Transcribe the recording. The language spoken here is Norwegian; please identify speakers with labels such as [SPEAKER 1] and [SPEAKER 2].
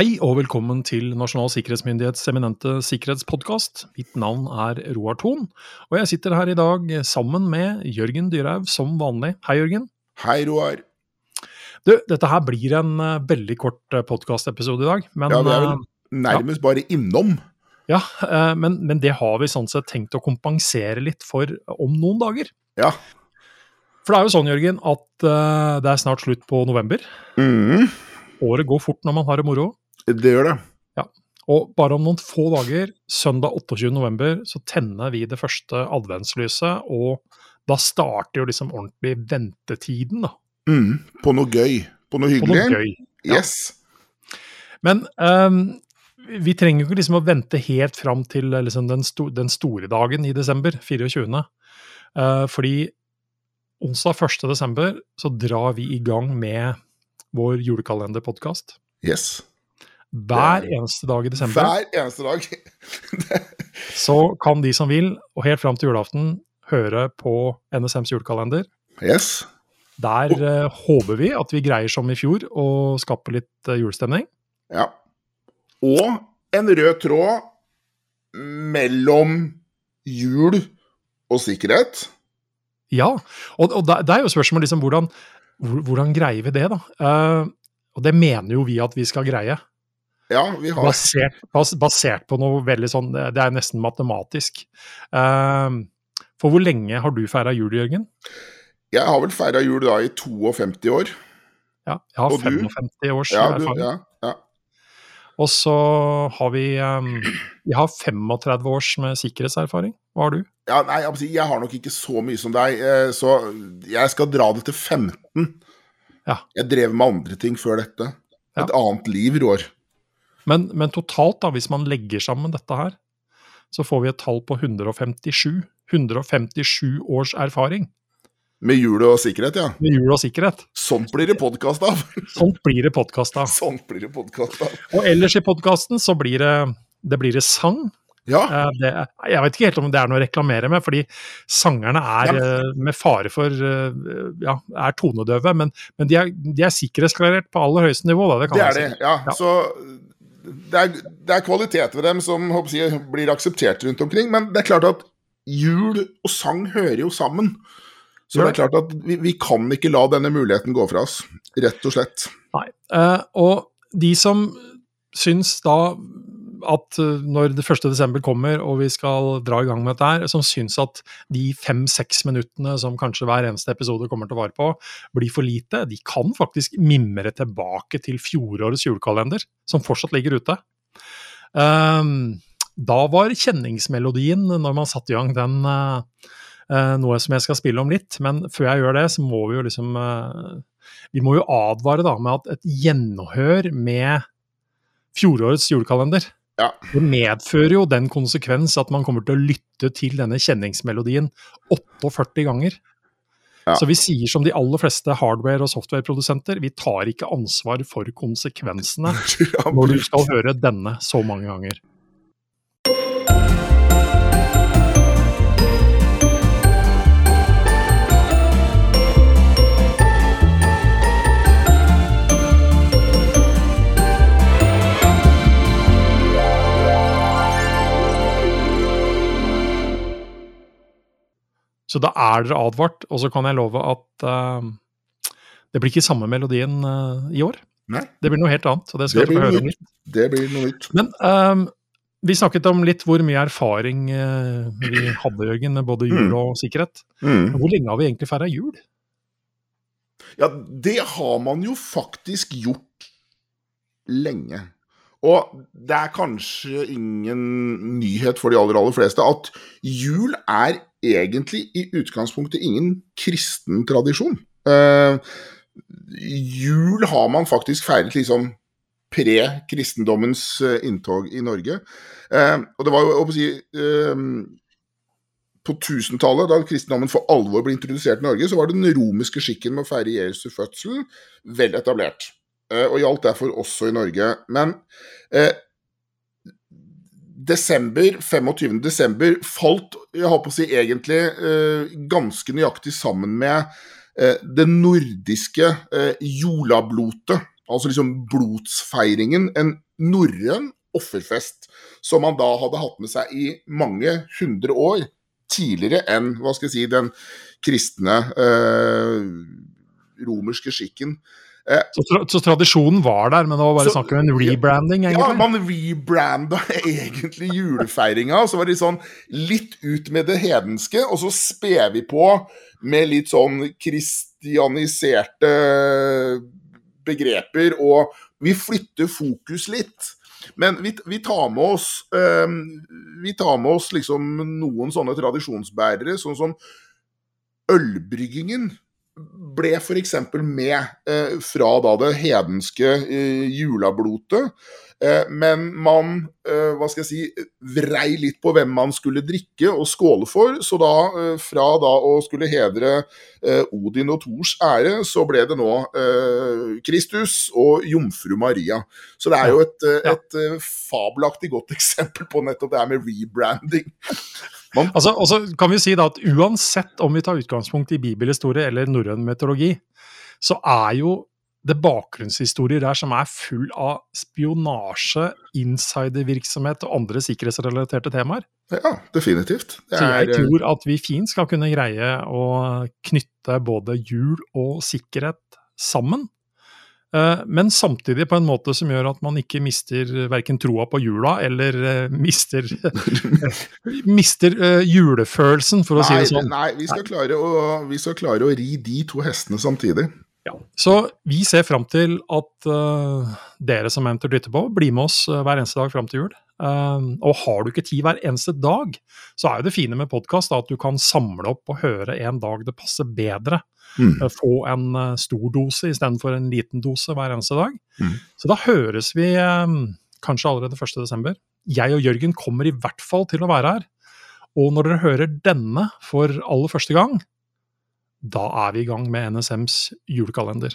[SPEAKER 1] Hei og velkommen til Nasjonal sikkerhetsmyndighets eminente sikkerhetspodkast. Mitt navn er Roar Thon, og jeg sitter her i dag sammen med Jørgen Dyrhaug som vanlig. Hei, Jørgen.
[SPEAKER 2] Hei, Roar.
[SPEAKER 1] Du, dette her blir en uh, veldig kort uh, podkastepisode i dag, men
[SPEAKER 2] Ja, vi er vel nærmest bare innom.
[SPEAKER 1] ja, uh, men, men det har vi sånn sett tenkt å kompensere litt for om noen dager.
[SPEAKER 2] Ja.
[SPEAKER 1] For det er jo sånn, Jørgen, at det er snart slutt på november.
[SPEAKER 2] Mhm,
[SPEAKER 1] Året går fort når man har det moro.
[SPEAKER 2] Det gjør det. Ja.
[SPEAKER 1] Og bare om noen få dager, søndag 28. november, så tenner vi det første adventslyset, og da starter jo liksom ordentlig ventetiden, da.
[SPEAKER 2] Mm, På noe gøy. På noe hyggelig.
[SPEAKER 1] På noe gøy. ja.
[SPEAKER 2] Yes.
[SPEAKER 1] Men um, vi trenger jo ikke liksom å vente helt fram til eh, liksom, den, sto den store dagen i desember, 24. Uh, fordi onsdag 1. desember så drar vi i gang med vår julekalenderpodkast.
[SPEAKER 2] yes.
[SPEAKER 1] Hver
[SPEAKER 2] er-
[SPEAKER 1] eneste dag i desember
[SPEAKER 2] Hver eneste dag.
[SPEAKER 1] så kan de som vil, og helt fram til julaften, høre på NSMs julekalender.
[SPEAKER 2] Yes.
[SPEAKER 1] Der uh, håper vi at vi greier som i fjor å skape litt uh, julestemning.
[SPEAKER 2] Ja. Og en rød tråd mellom jul og sikkerhet.
[SPEAKER 1] Ja, og, og det er jo spørsmålet liksom hvordan, hvordan greier vi det, da? Uh, og det mener jo vi at vi skal greie.
[SPEAKER 2] Ja, vi har
[SPEAKER 1] Basert, bas, basert på noe veldig sånn Det er nesten matematisk. Uh, for hvor lenge har du feira jul, Jørgen?
[SPEAKER 2] Jeg har vel feira jul da i 52 år.
[SPEAKER 1] Ja, jeg har
[SPEAKER 2] Og du?
[SPEAKER 1] 55 års
[SPEAKER 2] Ja, du,
[SPEAKER 1] erfaring.
[SPEAKER 2] ja, ja.
[SPEAKER 1] Og så har vi um, Jeg har 35 års med sikkerhetserfaring. Hva har du?
[SPEAKER 2] Ja, nei, jeg har nok ikke så mye som deg, eh, så jeg skal dra det til 15.
[SPEAKER 1] Ja.
[SPEAKER 2] Jeg drev med andre ting før dette. Et annet liv, Roar.
[SPEAKER 1] Men, men totalt, da, hvis man legger sammen dette her, så får vi et tall på 157. 157 års erfaring
[SPEAKER 2] Med hjul og sikkerhet, ja.
[SPEAKER 1] med hjul og sikkerhet.
[SPEAKER 2] Sånt blir det podkast av.
[SPEAKER 1] Sånt blir det podkasta.
[SPEAKER 2] Sånt blir det podkast av.
[SPEAKER 1] Og ellers i podkasten så blir det, det blir det sang.
[SPEAKER 2] Ja,
[SPEAKER 1] Eh, Det, jeg vet ikke helt om det er noe å reklamere med, fordi sangerne er
[SPEAKER 2] Ja.
[SPEAKER 1] eh, med fare for eh, ja, er tonedøve, men, men de, er, de er sikkerhetsklarert på aller høyeste nivå. Da, det kan
[SPEAKER 2] det er det. Ja,
[SPEAKER 1] Ja.
[SPEAKER 2] Så det er, det er kvalitet ved dem som jeg, blir akseptert rundt omkring. Men det er klart at jul og sang hører jo sammen. Så det er klart at vi, vi kan ikke la denne muligheten gå fra oss. Rett og slett.
[SPEAKER 1] Nei. Eh, og de som syns da at eh, når det 1. desember kommer og vi skal dra i gang med dette her, som syns at de fem-seks minuttene som kanskje hver eneste episode kommer til å vare på, blir for lite, de kan faktisk mimre tilbake til fjorårets julekalender, som fortsatt ligger ute. Ehm, da var kjenningsmelodien, når man satte i gang den, eh, eh, noe som jeg skal spille om litt. Men før jeg gjør det, så må vi jo liksom Vi må jo advare da med at et gjenhør med fjorårets julekalender
[SPEAKER 2] Ja.
[SPEAKER 1] det medfører jo den konsekvens at man kommer til å lytte til denne kjenningsmelodien 48 ganger.
[SPEAKER 2] Ja.
[SPEAKER 1] Så vi sier som de aller fleste hardware- og softwareprodusenter, vi tar ikke ansvar for konsekvensene når du skal høre denne så mange ganger. Så da er dere advart, og så kan jeg love at uh, det blir ikke samme melodien uh, i år.
[SPEAKER 2] Nei,
[SPEAKER 1] Det blir noe helt annet, og det skal
[SPEAKER 2] Det
[SPEAKER 1] dere få høre om litt.
[SPEAKER 2] det blir noe nytt.
[SPEAKER 1] Men ehm, vi snakket om litt hvor mye erfaring uh, vi hadde, Jørgen, med både jul
[SPEAKER 2] Mm.
[SPEAKER 1] og sikkerhet.
[SPEAKER 2] Mm.
[SPEAKER 1] Hvor lenge har vi egentlig feira jul?
[SPEAKER 2] Ja, det har man jo faktisk gjort lenge. Og det er kanskje ingen nyhet for de aller, aller fleste at jul er egentlig i utgangspunktet ingen kristen tradisjon. Eh, jul har man faktisk feiret liksom pre-kristendommens eh, inntog i Norge. Eh, og det var jo, å si eh, På 1000-tallet, da kristendommen for alvor ble introdusert i Norge, så var den romerske skikken med å feire Jesu fødsel vel etablert. Eh, og gjaldt derfor også i Norge. Men eh, desember, 25. desember falt jeg håper å si egentlig eh, ganske nøyaktig sammen med eh, det nordiske eh, jolablotet. altså liksom blodsfeiringen, en norrøn offerfest som man da hadde hatt med seg i mange hundre år tidligere enn hva skal jeg si, den kristne eh, romerske skikken.
[SPEAKER 1] Eh, så, tra så, tradisjonen var der, men det var bare snakk om en rebranding? egentlig?
[SPEAKER 2] Ja, man rebranda egentlig julefeiringa. Så var det sånn litt ut med det hedenske, og så sper vi på med litt sånn kristianiserte begreper, og vi flytter fokus litt. Men vi, vi, tar med oss um, Vi tar med oss liksom noen sånne tradisjonsbærere, sånn som ølbryggingen ble f.eks. med eh, fra da det hedenske eh, julablotet. Eh, men man eh, hva skal jeg si, vrei litt på hvem man skulle drikke og skåle for. Så da, eh, fra da å skulle hedre Odin og Thors ære, så ble det nå Kristus og jomfru Maria. Så det er jo et, et fabelaktig godt eksempel på nettopp det her med rebranding.
[SPEAKER 1] Altså, og så kan vi si da at Uansett om vi tar utgangspunkt i bibelhistorie eller norrøn meteorologi, så er jo det bakgrunnshistorier der som er full av spionasje, insidervirksomhet og andre sikkerhetsrelaterte temaer.
[SPEAKER 2] Ja, definitivt.
[SPEAKER 1] Er... Så jeg tror at vi fint skal kunne greie å knytte både jul og sikkerhet sammen. Eh, men samtidig på en måte som gjør at man ikke mister verken troa på jula, eller eh, mister, mister julefølelsen, for å
[SPEAKER 2] nei,
[SPEAKER 1] si det sånn.
[SPEAKER 2] Nei, vi skal, klare å, vi skal klare å ri de to hestene samtidig.
[SPEAKER 1] Ja, Så vi ser fram til at uh, dere som eventuelt lytter på, blir med oss hver eneste dag fram til jul. Uh, og har du ikke tid hver eneste dag, så er jo det fine med podkast at du kan samle opp og høre en dag det passer bedre. Mm. Uh, få en uh, stor dose istedenfor en liten dose hver eneste dag. Mm. Så da høres vi um, kanskje allerede 1.12. Jeg og Jørgen kommer i hvert fall til å være her. Og når dere hører denne for aller første gang, da er vi i gang med NSMs julekalender.